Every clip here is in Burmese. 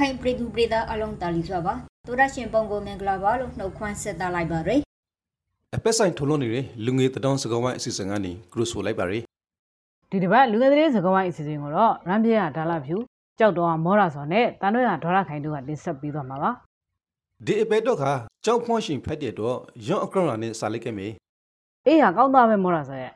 ခိုင်ပြည်သူပြည်သားအလုံးတာလီစွာပါတို့ရရှင်ပုံကိုမင်္ဂလာပါလို့နှုတ်ခွန်းဆက်သလိုက်ပါရယ်အပက်ဆိုင်ထုံလုံးနေတဲ့လူငယ်တတောင်းစကားဝိုင်းအစီအစဉ်ကနေကရုဆိုလိုက်ပါရယ်ဒီတစ်ပတ်လူငယ်သတင်းစကားဝိုင်းအစီအစဉ်ကိုတော့ရန်ပြရဒါလာဖြူကြောက်တော်မောရာစောနဲ့တန်တော့ရဒေါရခိုင်တို့ကတင်ဆက်ပြီးသွားမှာပါဒီအပက်တော့ခါကြောက်ဖွန့်ရှင်ဖက်တဲ့တော့ရွန်အကရောင်းနဲ့စာလိုက်ခဲ့မေအေးဟာကောင်းသားပဲမောရာစောရဲ့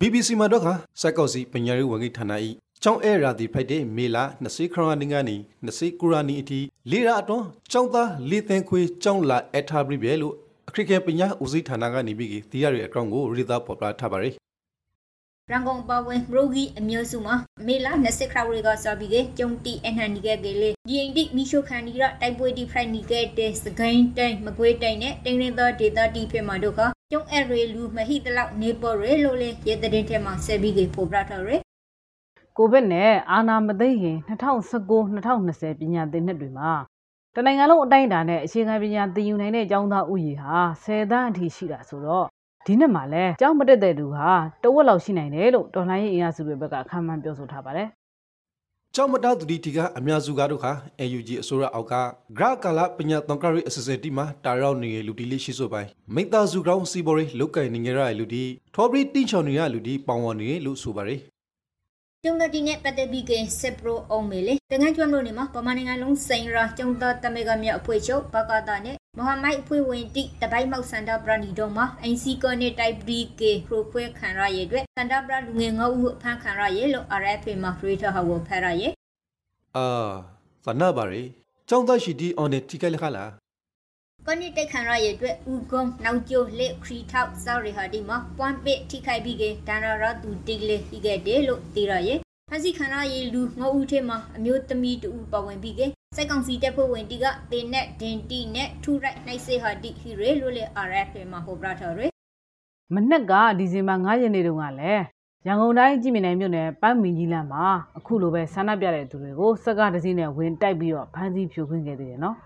BBC မှာတော့ခါစက်ကောက်စီပညာရေးဝန်ကြီးဌာန၏ ကျောင်းအဲရာဒီဖိုက်တဲ့မေလာ20ခရနီကနေ20ကူရာနီအထိလေရာအတွန်းကျောင်းသားလေးသင်ခွေကျောင်းလာအထားပြီးပဲလို့အခရိကပညာဦးစီးဌာနကနေပြီးတီးရရဲ့အကောင့်ကိုရီသာပေါ်ပြထားပါရယ်ရန်ကုန်ပါဝင်မရိုဂီအမျိုးစုမှာမေလာ20ခရဝရီကစားပြီးကကျုံတီအနှန်နီကကလေးဒီအိန္ဒိမီရှိုခန်နီရတိုက်ပွဲဒီဖရိုက်နီကတဲ့စကိုင်းတိုင်းမကွေးတိုင်းနဲ့တင်းရင်းသောဒေတာတီဖေမှာတို့ကကျုံအဲရီလူမဟိတလောက်နေပေါ်ရဲလို့လေရဲတဲ့တဲ့ထဲမှာဆက်ပြီးကပို့ပြထားရယ် ကိုဗစ်နဲ့အာနာမသိခင်2019-2020ပညာသင်နှစ်တွေမှာတနိုင်ငံလုံးအတိုင်းအတာနဲ့အခြေခံပညာသင်ယူနိုင်တဲ့ကျောင်းသားဥယျာဟာ10တန်းအထိရှိတာဆိုတော့ဒီနှစ်မှာလဲကျောင်းမတက်တဲ့သူဟာတဝက်လောက်ရှိနိုင်တယ်လို့တော်လှန်ရေးအင်အားစုတွေဘက်ကခံမှန်းပြောဆိုထားပါတယ်ကျောင်းမတော်သူတီကအများစုကတော့ခါ AUG အစိုးရအောက်ကဂရကာလာပညာတန်ကရီအစစတီမှာတာရောက်နေလူတီလေးရှိဆိုပိုင်းမိသားစုကောင်းစီဘော်ရီလုတ်ကင်နေကြရလူတီထော်ဘရီတင်းချောင်နေရလူတီပေါင်ဝနေလို့ဆိုပါရယ် ကျုံတီနဲ့ပတ်သက်ပြီးကဆက်ပရိုအောင်မေလေတငန်းကျွမ်းလို့နေမှာပမာနိုင်ငံလုံးစိန်ရာကျုံသားတမေကမြေအဖွဲ့ချုပ်ဘကာတာနဲ့မဟာမိုက်အဖွဲ့ဝင်တိတပိုက်မောက်စန္ဒပရနီတုံးမှာ NC ကနေတိုက်ဘရီကေပရိုခွဲခံရရဲ့အတွက်စန္ဒပရလူငယ်ငေါဦးအဖမ်းခံရရဲ့လို့ RFA မှာဖရီထဟောဖရရဲ့အာသနာပါရယ်ကျောင်းသားရှိတီအော်နေတီကဲလခလာ ကနိတက်ခံရရဲ့အတွက်ဥကုံနောက်ကျိုးလက်ခရီထောက်စောရီဟာဒီမှာပွမ်ပစ်ထိခိုက်ပြီးကဒန်ရာရသူတိလေပြီးခဲ့တယ်လို့သိရရဲ့ဖန်စီခံရရဲ့လူငေါဦးထဲမှာအမျိုးသမီးတူပါဝင်ပြီးကစက်ကောင်စီတပ်ဖွဲ့ဝင်တီကတင်နဲ့ဒင်တီနဲ့ထူရိုက်နိုင်စေဟာဒီဟီရဲလို့လေ RFA မှာဟောပြထားရယ်မနက်ကဒီဇင်ဘာ9ရက်နေ့တုန်းကလည်းရန်ကုန်တိုင်းကြည်မြင်နိုင်မြို့နယ်ပန်းမင်ကြီးလမ်းမှာအခုလိုပဲဆန္ဒပြတဲ့သူတွေကိုစက်ကားတစ်စီးနဲ့ဝင်တိုက်ပြီးတော့ဖမ်းဆီးဖြိုခွင်းခဲ့သေးတယ်နော်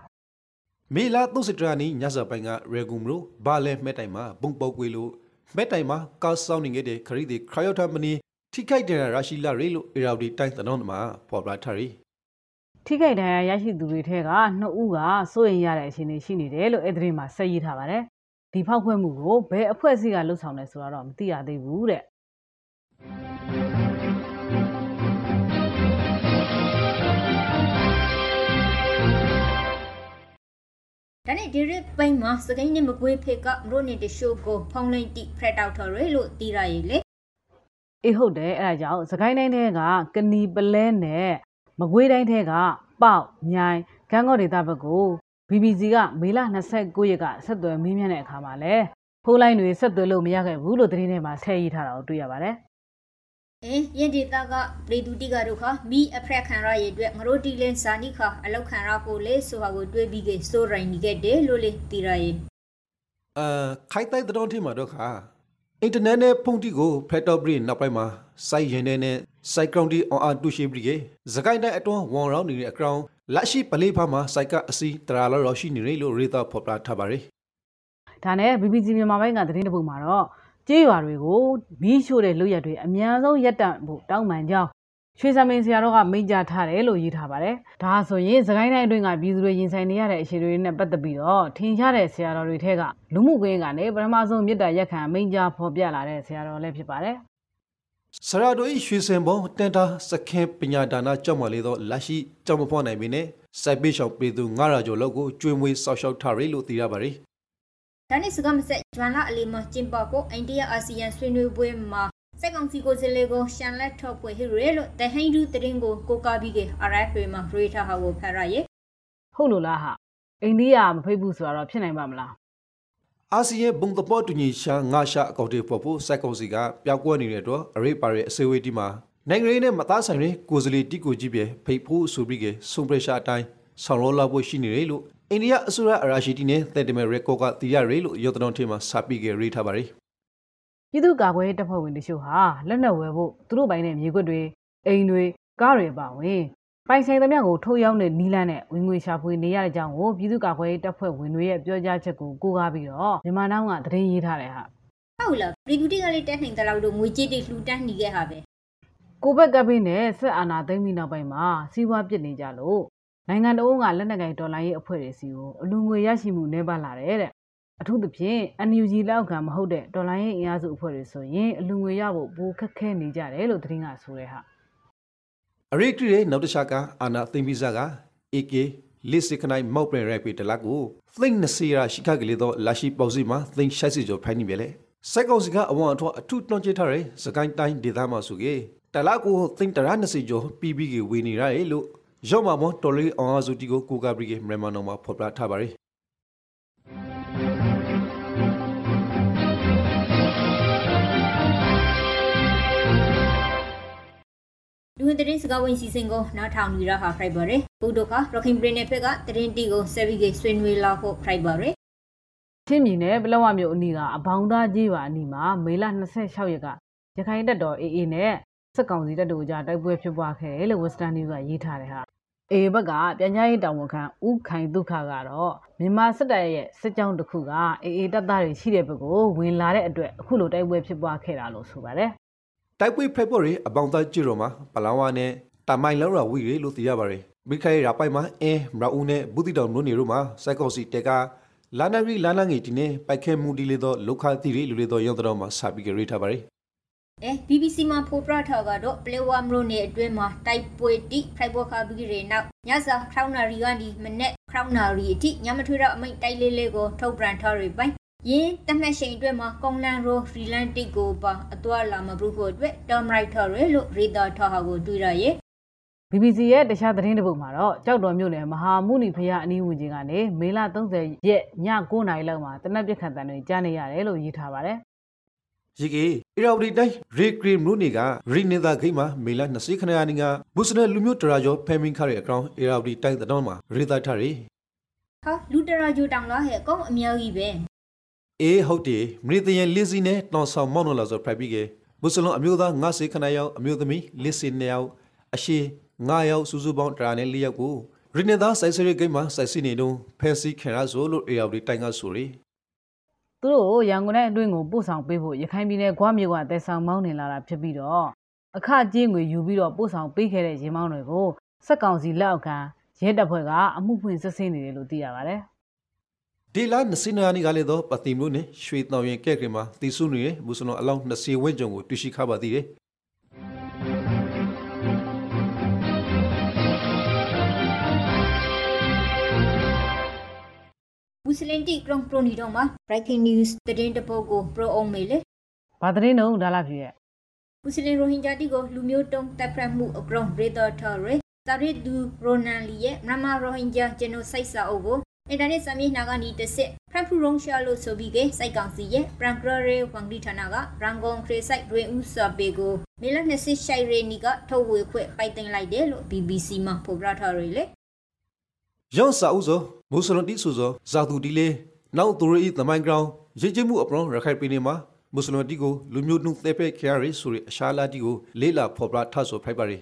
မေလာသုစတရာနီညဇပိုင်ကရေဂုံမလို့ဘာလဲမဲတိုင်မှာဘုံပေါက်ကွေလို့မဲတိုင်မှာကားဆောင်နေခဲ့တဲ့ခရီးသည်ခရယောထမနီထိခိုက်တဲ့ရရှိလာရေလို့အေရာဒီတိုင်းတနောင်းမှာပေါ်ပြထားရယ်ထိခိုက်ဒဏ်ရာရရှိသူတွေထဲကနှစ်ဦးကစိုးရင်ရတဲ့အခြေအနေရှိနေတယ်လို့အဲ့ဒီမှာဆက်ရေးထားပါတယ်ဒီဖောက်ခွဲမှုကိုဘယ်အဖွဲ့အစည်းကလှုပ်ဆောင်လဲဆိုတာတော့မသိရသေးဘူးတဲ့ ဒါနဲ့ဒီရပိန်မှာစကိုင်းနဲ့မကွေးဖေကမရိုနေတရှိုးကိုဖုံးလိမ့်တိဖရက်တောက်ထော်ရယ်လို့သိရရဲ့လေအေးဟုတ်တယ်အဲ့ဒါကြောင့်စကိုင်းတိုင်းထဲကကနီပလဲနဲ့မကွေးတိုင်းထဲကပေါက်မြိုင်ကန်းကော့ဒေသဘက်ကို BBC ကမေလ29ရက်ကဆက်သွယ်မေးမြန်းတဲ့အခါမှာလဲဖိုးလိုင်းတွေဆက်သွယ်လို့မရခဲ့ဘူးလို့သတင်းထဲမှာထည့်ရေးထားတာကိုတွေ့ရပါတယ် အင်းရင်ဒေတာကပရိဒူတိကတို့ခမီအဖရက်ခံရရဲ့အတွက်ငရိုတီလင်းဇာနိခအလောက်ခံရဖို့လေဆိုဟာကိုတွေးပြီးကစိုးရိုင်းနေခဲ့တယ်လို့လေသိရရဲ့အာခိုက်တိုက်တတော်ထီမှာတော့ခါအင်တာနက်နဲ့ဖုန်တီကိုဖက်တော့ဘရီနောက်ပိုင်းမှာစိုက်ရင်တဲ့နဲ့စိုက်ကောင်တီအွန်အားတူရှိဘရီကစကိုင်းတိုင်းအတွန်းဝန်ရောင်းနေတဲ့အကောင်လက်ရှိပလေးဖာမှာစိုက်ကအစီတရာလောရရှိနေတယ်လို့ရေတာဖော်ပြထားပါရယ်ဒါနဲ့ BBC မြန်မာပိုင်းကသတင်းတစ်ပုဒ်မှာတော့ ကြေးရွာတွေကိုမီးရှို့တဲ့လုပ်ရက်တွေအများဆုံးရပ်တန့်ဖို့တောင်းပန်ကြောင်းရွှေစမင်းဆရာတော်ကမိန့်ကြားထားတယ်လို့ရေးထားပါတယ်။ဒါဆိုရင်စကိုင်းတိုင်းအတွင်းကပြည်သူတွေရင်ဆိုင်နေရတဲ့အခြေအနေတွေနဲ့ပတ်သက်ပြီးတော့ထင်ရှားတဲ့ဆရာတော်တွေထဲကလူမှုကွင်းကနေပထမဆုံးမြစ်တာရက်ခံမိန့်ကြားဖော်ပြလာတဲ့ဆရာတော်လည်းဖြစ်ပါတယ်ဆရာတို့ဤရွှေစင်ဘုံတန်တာစခင်ပညာဒါနာကြောက်မလေးတော့လက်ရှိကြောက်မဖွားနိုင်ပြီနဲ့စိုက်ပေးရှောင်ပေးသူ900ကျော်လောက်ကိုကျွေးမွေးဆောက်ရှောက်ထားရလို့သိရပါရယ် ဒါနဲ့စကမဆက်ဂျွမ်လာအလီမကျင်ပကိုအိန္ဒိယအာဆီယံဆွေးနွေးပွဲမှာစက်ကောင်စီကိုစလေကိုရှန်လက်ထော့ပွဲဟီရဲလို့တဟိန်ဒူတရင်ကိုကိုကာပြီးက RFA မှာရေထားဟာကိုဖရရဲ့။ဟုတ်လို့လားဟာအိန္ဒိယမဖိတ်ဘူးဆိုတာတော့ဖြစ်နိုင်ပါမလားအာဆီယံဘုံတပေါ်တူညီရှာငါရှာအကောင့်တွေပေါ်ဖို့စိုက်ကောင်စီကပြောက်ကွက်နေတဲ့တော့အရေးပါတဲ့အစည်းအဝေးဒီမှာနိုင်ငံရေးနဲ့မသားဆိုင်တဲ့ကိုယ်စားလှယ်တီကိုကြီးပဲဖိတ်ဖို့ဆိုပြီးကဆွန်ပရက်ရှာအတိုင်း ဆောင်ရောလာဖို့ရှိနေတယ်လို့အိန္ဒိယအစိုးရအရာရှိတီနဲ့တဲ့တမဲရက်ကော့ကတီရရဲလို့ရော်တနောင်ထေမှာစာပြီးကရေးထားပါရယ်။ပြည်သူ့ကာကွယ်ရေးတပ်ဖွဲ့ဝင်တချို့ဟာလက်နက်ဝယ်ဖို့သူတို့ပိုင်တဲ့မြေခွက်တွေအိမ်တွေကားတွေပါဝင်ပိုင်ဆိုင်သမျှကိုထုတ်ရောင်းတဲ့နီးလန်းနဲ့ဝင်ငွေရှာဖွေနေရတဲ့အကြောင်းကိုပြည်သူ့ကာကွယ်ရေးတပ်ဖွဲ့ဝင်တွေရဲ့ပြောကြားချက်ကိုကိုးကားပြီးတော့မြန်မာနောက်ကသတင်းရေးထားတယ်ဟာဟုတ်လားပရီဂူတီကလေးတက်နိုင်တဲ့လောက်တော့ငွေကြေးတွေလှူဒန်းနေခဲ့ဟာပဲကိုဘက်ကပ်ပြီးနဲ့ဆက်အာဏာသိမ်းပြီးနောက်ပိုင်းမှာစီးပွားပြစ်နေကြလို့ နိုင်ငံတော်ကလက်နက်ကိုင်ဒေါ်လာရေးအဖွဲ့တွေစီကိုအလူငွေရရှိမှုနှဲပါလာတယ်တဲ့အထူးသဖြင့် NUG လောက်ခံမဟုတ်တဲ့ဒေါ်လာရေးအင်အားစုအဖွဲ့တွေဆိုရင်အလူငွေရဖို့ပိုခက်ခဲနေကြတယ်လို့သတင်းကဆိုတဲ့ဟာအရိကရီရဲ့နောက်တစ်ချက်ကအာနာသိမ့်ပိဇာက AK လစ်စခနိုင်မောက်ပရင်ရိုက်ပေတလကိုသိမ့်နစီရာရှိခကလေးတော့လာရှိပေါ့စီမှာသိမ့်ရှိုက်စီကျော်ဖိုင်းနေပဲလေစိုက်ကောင်စီကအဝန်အထောအထုတွန့်ကျထားတဲ့စကိုင်းတိုင်းဒေသမှာဆိုကေတလကိုသိမ့်တရာနစီကျော် PB ကဝေနေရတယ်လို့ ရော့မမောတော်လီအောင်အစုတီကိုကိုကပရီကမြန်မာနော်မှာဖော်ပြထားပါတယ်လူဝင်သတင်းစကားဝင်စီစဉ်ကိုနားထောင်နေရဟာဖိုက်ပါရယ်ဘုဒ္ဓခရခိုင်ပြည်နယ်ဘက်ကသတင်းတီကိုဆက်ပြီးဆွေးနွေးလာဖို့ဖိုက်ပါရယ်ချင်းမြင်နဲ့ပလောဝမြို့အနီးကအဘောင်းသားကြီးပါအနီးမှာမေလ26ရက်ကရခိုင်တပ်တော် AA နဲ့စစ်ကောင်စီတပ်တို့ကြားတိုက်ပွဲဖြစ်ပွားခဲ့တယ်လို့ Western News ကရေးထားတယ်ဟာ AA ဘက်ကပြန်ကြားရေးတာဝန်ခံဦးခိုင်ဒုက္ခကတော့မြန်မာစစ်တပ်ရဲ့စစ်ကြောင်းတစ်ခုက AA တပ်သားတွေရှိတဲ့ဘက်ကိုဝင်လာတဲ့အတွက်အခုလိုတိုက်ပွဲဖြစ်ပွားခဲ့တာလို့ဆိုပါတယ်တိုက်ပွဲဖိုက်ပေါ်ရီအပေါင်းသားကြည့်တော့မှာပလောင်ဝါနဲ့တမိုင်လောက်ရဝီရီလို့သိရပါတယ်မိခိုင်ရာပိုက်မှာအင်းမရာဦးနဲ့ဘူးတီတောင်မြို့နေတို့မှာစိုက်ကောက်စီတက်ကလာနာရီလာနာငီတီနဲ့ပိုက်ခဲမှုဒီလေတော့လောက်ခတိရီလူလေတော့ရောက်တော့မှာစာပြီးကြရထားပါတယ် အဲ BBC မှာဖော်ပြထားကတော့ပလေဝါမရိုနယ်အတွင်းမှာတိုက်ပွဲတိဖိုက်ဘောခါပြီးရေနောက်ညစာခေါင်းနာရီကနေမနေ့ခေါင်းနာရီအထိညမထွေးတော့အမိတ်တိုက်လေးလေးကိုထုတ်ပြန်ထားရပိုင်းယင်းတမက်ရှိန်အတွက်မှာကွန်လန်ရိုရီလန်တစ်ကိုပါအသွာလာမဘူးဖို့အတွက်တော်မရိုက်ထော်ရလို့ရေတာထော်ဟာကိုတွေ့ရရဲ့ BBC ရဲ့တခြားသတင်းတစ်ပုဒ်မှာတော့ကြောက်တော်မြို့နယ်မဟာမုနီဖရာအနီးဝင်ကြီးကနေမေလ30ရက်ည9:00နာရီလောက်မှာတနက်ပြက်ခတ်တန်တွေကြားနေရတယ်လို့ရေးထားပါတယ် ရီကေအရာဝတီတိုင်းရေကရီမြို့နေကရီနေတာဂိတ်မှာမေလ20ခဏရနေကမွတ်စလင်လူမျိုးတရာကျော်ဖဲမင်းခါရဲ့အကောင်အရာဝတီတိုင်းတော်မှာရေသားထားရီဟာလူတရာဂျိုတောင်လာဟဲ့ကောင်းအများကြီးပဲအေးဟုတ်တယ်မရီတယန်လီစီနဲ့တောင်ဆောင်မောင်းလို့လာဆိုဖရိုက်ပြီးကမွတ်စလင်အမျိုးသား90ခဏရောက်အမျိုးသမီးလစ်စီ2ယောက်အရှိ9ယောက်စုစုပေါင်းတရာနဲ့4ယောက်ကိုရီနေတာစိုက်စရီဂိတ်မှာစိုက်စီနေတော့ဖဲစီခင်ရဆိုလို့အရာဝတီတိုင်းကဆိုရီ သူတို့ရန်ကုန်နဲ့အတွင်းကိုပို့ဆောင်ပေးဖို့ရခိုင်ပြည်နယ်ဂွမြို့ကတဲဆောင်မောင်းနေလာတာဖြစ်ပြီးတော့အခကြေးငွေယူပြီးတော့ပို့ဆောင်ပေးခဲ့တဲ့ရင်မောင်းတွေကိုစက်ကောင်စီလက်အောက်ခံရဲတပ်ဖွဲ့ကအမှုဖွင့်စစ်ဆေးနေတယ်လို့သိရပါတယ်ဒီလာနစီနာနီကလည်းတော့ပတိမလို့နဲ့ရွှေတောင်ရင်ကဲ့ကရမှာတီစုနေမွတ်စလင်အလောင်း20ဝန်းကျင်ကိုတွေ့ရှိခပါသေးတယ် မွတ်စလင်တိကရုံပရိုနီတော့မှာ breaking news သတင်းတပုတ်ကိုပရိုအောင်မေလေ။ဘာသတင်းတော့ဒါလာဖြစ်ရဲ့မွတ်စလင်ရိုဟင်ဂျာတိကိုလူမျိုးတုံးတပ်ဖက်မှုအကရုံရေတော်ထော်ရတာရစ်ဒူရိုနန်လီရဲ့မြန်မာရိုဟင်ဂျာဂျနိုဆိုက်စာအုပ်ကိုအင်တာနက်စာမျက်နှာကနေတစ်စစ်ဖရန်ဖူရုံရှာလို့ဆိုပြီးကစိုက်ကောင်စီရဲ့ပရန်ဂရရေဝန်ဒီဌာနကရန်ကုန်ခရစိုက်တွင်ဦးစာပေကိုမေလ20ရှိုင်ရီနီကထုတ်ဝေခွင့်ပိုက်တင်လိုက်တယ်လို့ BBC မှာဖော်ပြထားရလေ ရောင်းစာဥသောမွတ်စလင်တိဆိုသောဇာတူတီလေနောက်သူရီသမိုင်းကောင်ရည်ကျမှုအပရောရခိုင်ပြည်နယ်မှာမွတ်စလင်တိကိုလူမျိုးနှုတ်သက်ဖက်ခရရီဆိုတဲ့အရှာလာတိကိုလေးလာဖော်ပြထဆိုဖိုက်ပါရီ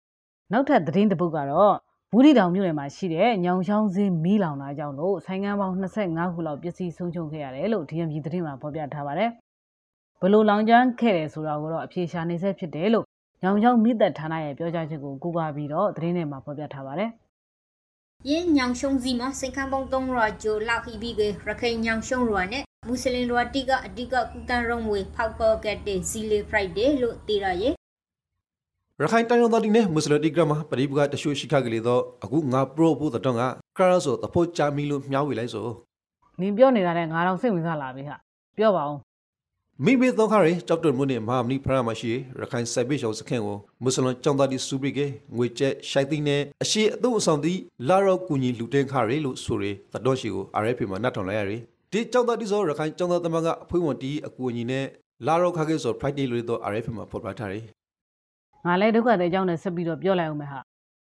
။နောက်ထပ်သတင်းတစ်ပုဒ်ကတော့ဘူးဒီတောင်မြို့နယ်မှာရှိတဲ့ညောင်ချောင်းစင်းမီးလောင်တာကြောင့်လို့ဆိုင်ငံပေါင်း25ခုလောက်ပျက်စီးဆုံးရှုံးခဲ့ရတယ်လို့ DMG သတင်းမှာဖော်ပြထားပါတယ်။ဘလို့လောင်ကျွမ်းခဲ့တယ်ဆိုတာကိုတော့အဖြေရှာနေဆဲဖြစ်တယ်လို့ညောင်ချောင်းမိသက်ဌာနရဲ့ပြောကြားချက်ကိုကူးကားပြီးတော့သတင်းထဲမှာဖော်ပြထားပါတယ်။ ယင်းညောင်ရှုံစီမှာစင်ကန်းပေါင်း3ရာဂျိုလောက်ဟီဘီကရခိုင်ညောင်ရှုံရွာနဲ့မွတ်စလင်ရွာတိကအဓိကကုတန်ရုံဝေဖောက်ပေါ်ကက်တဲ့ဇီလီဖရိုက်ဒေးလို့တည်ရရဲ့ရခိုင်တိုင်းတော်တီနဲ့မွတ်စလင်တိကရမှာပရိပကတရှိုရှိခကလေးတော့အခုငါပရိုဖို့တော့ကကရဆိုတဖို့ချာမီလို့မြှောက်ဝေလိုက်ဆိုနင်ပြောနေတာနဲ့ငါတော့စိတ်ဝင်စားလာပြီဟာပြောပါဦး မိမိသောခရီတောက်တွန်မှုနဲ့မဟာမနီဖရမှာရှိရခိုင်စိုက်ပိရှောင်းစခန့်ကိုမွတ်စလွန်ကြောင်းသားတိစုပိကေငွေကျက်ရှိုက်သိနဲ့အရှိအသူအဆောင်တိလာရောက်ကူညီလူတင်ခရီလို့ဆိုရသတော်ရှိကို RFP မှာနှတ်ထွန်လိုက်ရရဒီကြောင်းသားတိစောရခိုင်ကြောင်းသားသမကအဖွင့်ဝန်တီအကူအညီနဲ့လာရောက်ခခဲ့ဆို Friday လို့တော့ RFP မှာဖော်ပြထားရငါလည်းဒုက္ခတဲ့အကြောင်းနဲ့ဆက်ပြီးတော့ပြောလိုက်အောင်မယ်ဟာ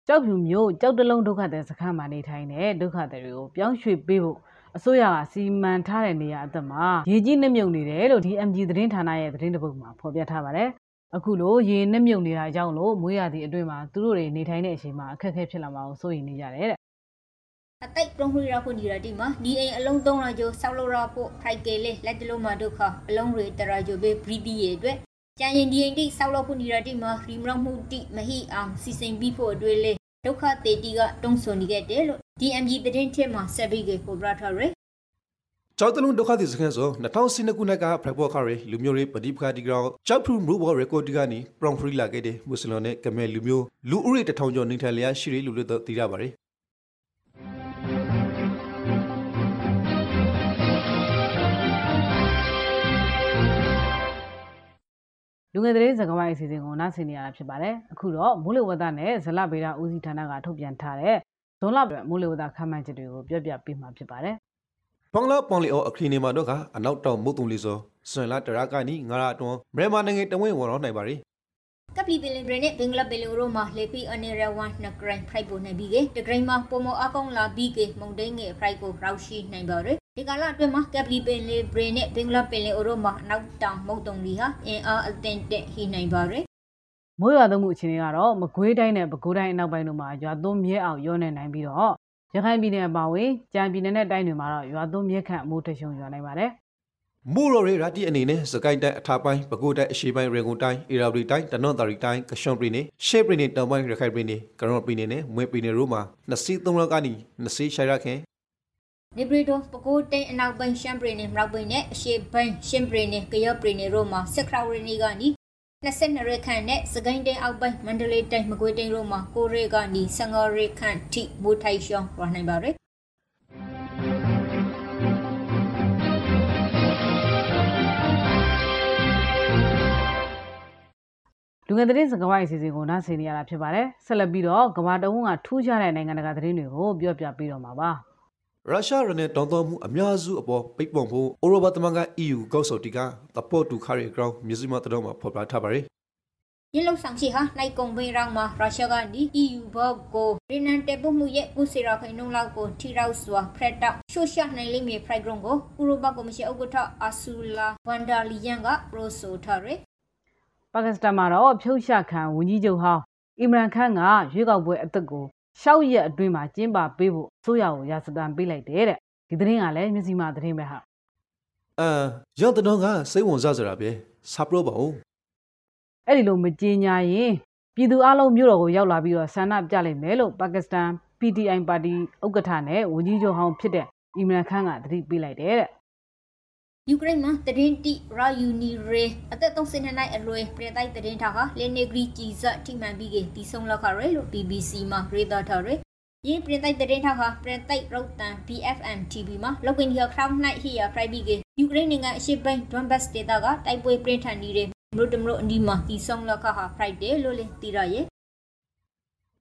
ကြောက်ဖြူမျိုးကြောက်တလုံးဒုက္ခတဲ့စခန်းမှာနေထိုင်တဲ့ဒုက္ခတွေကိုပြောင်းရွှေ့ပေးဖို့ အစိုးရကစီမံထားတဲ့နေရာအသက်မှာရေကြီးနှမြုပ်နေတယ်လို့ DMG သတင်းဌာနရဲ့သတင်းတစ်ပုဒ်မှာဖော်ပြထားပါတယ်အခုလိုရေနှမြုပ်နေတာကြောင့်လို့မွေးရသည့်အတွင်းမှာသူတို့တွေနေထိုင်တဲ့အချိန်မှာအခက်အခဲဖြစ်လာမှာကိုစိုးရိမ်နေကြတယ်တဲ့အတိတ်ပရုံခရီရာဖို့ဒီရတိမှာဒီအိမ်အလုံး3ရာဂျိုဆောက်လို့ရဖို့ဖိုက်ကလေးလက်တလုံးမှာဒုက္ခအလုံးတွေတရာဂျိုဘေဘရီဒီရဲ့အတွက်ကျန်ရင်ဒီအိမ်တိဆောက်လို့ဖို့ဒီရတိမှာရီမရမှုတိမဟိအောင်စီစဉ်ပြီးဖို့အတွက်လေ ဒုက္ခတေတီကတုံးဆွန်နေခဲ့တယ်လို့ DMG သတင်းထစ်မှာဆက်ပြီးပေါ်ပြထားရယ်ကျောက်တလုံးဒုက္ခသည်စခန်းဆို2012ခုနှစ်ကဖရက်ပေါ်ခါရီလူမျိုးရေးပဋိပက္ခဒီကောင်ကျောက်ဖရူမူဘော်ရကော်ဒီကနေပရောင်ဖရီလာခဲ့တဲ့မွတ်စလင်နဲ့ကမဲလူမျိုးလူဦးရေတထောင်ကျော်နေထိုင်လျက်ရှိရလူလို့သိရပါတယ် လူငယ်သတင်းစကားဝိုင်းအစီအစဉ်ကိုနားဆင်နေရတာဖြစ်ပါတယ်အခုတော့မိုးလေဝသနဲ့ဇလဗေဒဦးစီးဌာနကထုတ်ပြန်ထားတဲ့ဇွန်လမိုးလေဝသခန့်မှန်းချက်တွေကိုပြောပြပေးမှာဖြစ်ပါတယ်ဘင်္ဂလားပွန်လီအောအခရီနေမှာတော့ကအနောက်တောင်မုတ်တုံလီစောဆွန်လာတရာကနီငါရအတွန်းမြန်မာနိုင်ငံတဝင်းဝန်တော်နိုင်ပါရီကပလီပလင်ဘရနဲ့ဘင်္ဂလားပလင်ရိုမှာလေပီအနေရဝန်နဂရိုင်းဖရိုက်ပေါ်နေပြီးကတဂရိုင်းမှာပုံမအကောင်လာပြီးကမုန်တိုင်းငယ်ဖရိုက်ကိုရောက်ရှိနိုင်ပါရယ် ဒီကလာအတွင်းမှာကပလီပင်လေဘရနဲ့ဘင်္ဂလားပလင်ရိုမှာနောက်တောင်မုတ်တုံလီဟာအင်အားအသင့်တက်ဟိနိုင်ပါရယ်မိုးရွာသွန်းမှုအခြေအနေကတော့မကွေးတိုင်းနဲ့ပဲခူးတိုင်းအနောက်ပိုင်းတို့မှာရွာသွန်းမြဲအောင်ရောနေနိုင်ပြီးတော့ရခိုင်ပြည်နယ်အပါအဝင်ကြံပြည်နယ်နဲ့တိုင်းတွေမှာတော့ရွာသွန်းမြဲခန့်အမိုးထရှုံရွာနိုင်ပါတယ်မူရိုရီရာတီအနေနဲ့စကိုင်းတိုင်းအထာပိုင်းပဲခူးတိုင်းအရှေ့ပိုင်းရေကုန်တိုင်းအေရာဝတီတိုင်းတနော့တာရီတိုင်းကရှွန်ပြည်နယ်ရှေ့ပြည်နယ်တောင်ပိုင်းရခိုင်ပြည်နယ်ကရော့ပြည်နယ်နဲ့မွေပြည်နယ်တို့မှာနှစ်စီးသုံးလောက်ကနေနှစ်စီးရှိုင်ရခင် နေပြည်တော်ပကိုးတိန်အနောက်ပိုင်းရှမ်းပြည်နယ်မြောက်ပိုင်းနဲ့အရှေ့ပိုင်းရှမ်းပြည်နယ်ကရော့ပြည်နယ်တို့မှာစက်ခရဝရီနီကနေ22ရက်ခန့်နဲ့စကိုင်းတိုင်းအောက်ပိုင်းမန္တလေးတိုင်းမကွေးတိုင်းတို့မှာကိုရဲကနေ15ရက်ခန့်ထိမိုးထိုက်ရှောင်းရနိုင်ပါရယ်လူငယ်သတင်းစကားဝိုင်းအစီအစဉ်ကိုနားဆင်နေရတာဖြစ်ပါတယ်ဆက်လက်ပြီးတော့ကမ္ဘာတဝန်းကထူးခြားတဲ့နိုင်ငံတကာသတင်းတွေကိုပြောပြပေးတော့မှာပါ ရုရှားရနဲ့တောင်းတမှုအများစုအပေါ်ပိတ်ပုံဖို့အိုရောဘသမန်က EU ကောက်ဆော်တီကတပေါ်တူခါရီဂရောင်းမြစည်းမတော်မှာဖော်ပြထားပါတယ်ရင်းလောက်ဆောင်ရှိဟာနိုင်ကုံဘေးရောင်းမှာရုရှားကဒီ EU ဘော့ကိုရင်းနန်တက်ဖို့မှုရဲ့ကုစီရခိုင်နှုံလောက်ကိုထီရောက်စွာဖရက်တောက်ရှိုရှာနိုင်လိမ့်မည်ဖရိုက်ဂရုံကိုဥရောပကော်မရှင်ဥက္ကဋ္ဌအာဆူလာဝန်ဒါလီယန်ကပရိုဆိုထားရယ်ပါကစ္စတန်မှာတော့ဖြုတ်ရှခံဝန်ကြီးချုပ်ဟောင်းအီမရန်ခန့်ကရွေးကောက်ပွဲအသက်ကို ရှောက်ရက်အတွင်းမှာကျင်းပပေးဖို့အစိုးရကိုရာဇသံပေးလိုက်တယ်တဲ့ဒီသတင်းကလည်းမျက်စိမှသတင်းပဲဟာအာရော့တတော်ကစိတ်ဝင်စားစရာပဲဆပ်လို့ပါဦးအဲ့ဒီလိုမကြေညာရင်ပြည်သူအလုံးမြို့တော်ကိုရောက်လာပြီးတော့ဆန္ဒပြလိုက်မယ်လို့ပါကစ္စတန် PTI ပါတီဥက္ကဋ္ဌနဲ့ဝန်ကြီးချုပ်ဟောင်းဖြစ်တဲ့အီမရန်ခန့်ကသတိပေးလိုက်တယ်တဲ့ ယူကရိန်းမှာတရင်တီရာယူနီရေအသက်32နှစ်အလွယ်ပြည်တိုက်တရင်ထားဟာလင်းနေဂရီကြီးစထိမှန်ပြီးကတီဆုံးလောက်ခရဲလို့ BBC မှာရေးသားထားတယ်။ယင်းပြည်တိုက်တရင်ထားဟာပြည်တိုက်ရုတ်တန် BFM TV မှာလောက်ကင်ဒီခရောင်းနိုင်ဟီယာဖရိုက်ပြီးကယူကရိန်းနိုင်ငံအရှေ့ပိုင်းဒွန်ဘတ်ဒေသကတိုက်ပွဲပြင်းထန်နေတဲ့မလို့တမလို့အနီးမှာတီဆုံးလောက်ခဟာဖရိုက်တယ်လို့လည်းသိရရဲ့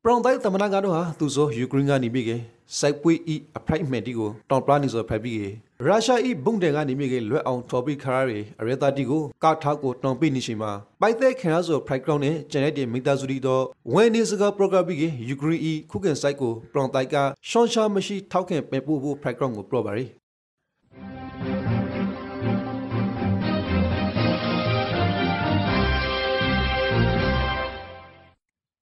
ပရောင်တိုင်းသမနာကတော့ဟာသူဆိုယူကရိန်းကနေပြီးကစိုက်ပွေးဤအဖရိုက်မန်တီကိုတောင်ပလာနီဆိုဖရိုက်ပြီးကရုရှားဤဘုံတယ်ကနေပြီးကလွတ်အောင်ထော်ပြီးခရာရီအရတာတီကိုကာထားကိုတောင်ပိနေရှိမှာပိုက်တဲ့ခင်အားဆိုဖရိုက်ကောင်နဲ့ဂျန်နက်တီမိသားစုတီတော့ဝဲနေစကပရိုဂရမ်ပြီးကယူကရိန်းဤခုကန်စိုက်ကိုပရောင်တိုက်ကရှွန်ရှာမရှိထောက်ခင်ပဲပို့ဖို့ဖရိုက်ကောင်ကိုပရောပါရီ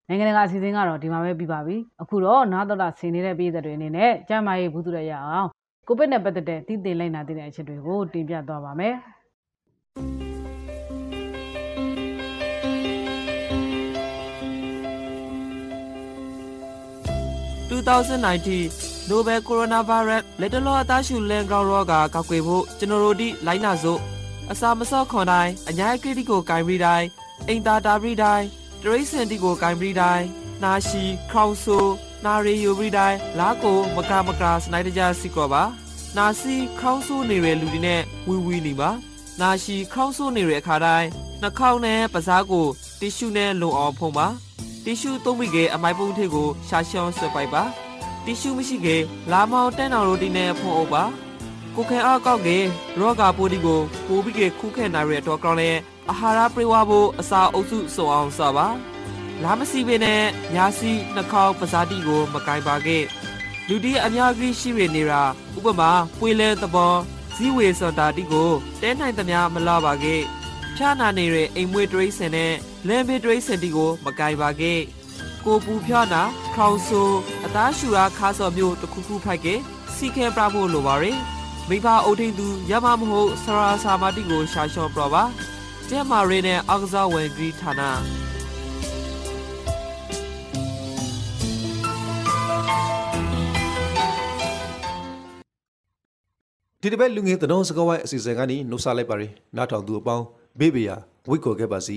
နိုင်ငံတကာအစီအစဉ်ကတော့ဒီမှာပဲပြီးပါပြီအခုတော့နားတော်တာဆင်နေတဲ့ပြည်သက်တွေအနေနဲ့ကျမ်းမာရေးဘူးသူရရအောင်ကိုဗစ်နဲ့ပတ်သက်တဲ့တည်တည်လိုက်နာတဲ့အချက်တွေကိုတင်ပြသွားပါမယ်2019 Nobel Coronavirus လက်တလောအသားရှူလန်ကောင်ရောဂါကောက်ွယ်ဖို့ကျွန်တော်တို့ဒီလိုင်းနာစို့အစာမစော့ခွန်တိုင်းအညာကရတီကိုဂိုင်ပြီးတိုင်းအိမ်သာတာပြီးတိုင်း တရိစင်တီကိုဂိုင်ပြီးတိုင်းနာရှိခေါင်ဆူနာရီယိုပြီးတိုင်းလာကိုမကမကစနိုက်တကြစီကောပါနာစီခေါင်းဆိုးနေတဲ့လူတွေနဲ့ဝီဝီနေပါနာရှိခေါင်းဆိုးနေတဲ့အခါတိုင်းနှာခေါင်းနဲ့ပစားကိုတီရှူနဲ့လုံအောင်ဖုံးပါတီရှူသုံးပြီးကအမိုက်ပုံးထည့်ကိုရှာရှောင်းဆွဲပိုက်ပါတီရှူမရှိကလာမောင်တန်းတော်ရိုတီနဲ့ဖုံးအုပ်ပါကိုခဲအားကောက်ကရောဂါပိုးဒီကိုပိုးပြီးကခုခဲနိုင်ရတော့ကောင်းလဲ အာဟာရပြေဝဖို့အစာအုပ်စုစုံအောင်စပါလာမစီပင်နဲ့ညာစီနှာခေါင်းပဇာတိကို မကင်ပါခဲ့လူတီအများကြီးရှိရနေတာဥပမာပွေလဲသဘောဇီဝေစတာတိကိုတဲနိုင်သမျှမလာပါခဲ့ဖြာနာနေတဲ့အိမ်မွေးတရိစင်နဲ့လမ်းဘေးတရိစင်တီကို မကင်ပါခဲ့ကိုပူဖြာနာခေါင်ဆူအသားရှူရာခါစော်မျိုးတခုခုဖိုက်ခဲ့စီခဲပြဖို့လိုပါရယ်မိဘအုတ်ထိန်သူရမမဟုတ်ဆရာစာမတိကိုရှာရှော့ပြပါ ကျမရေနဲ့အောက်ကစားဝင်ကြီးဌာနဒီတစ်ပတ်လူငယ်သတော်စကားဝိုင်းအစီအစဉ်ကနေနှုတ်ဆက်လိုက်ပါရနားထောင်သူအပေါင်းဘေးဘေးယာဝိတ်ခေါ်ခဲ့ပါစီ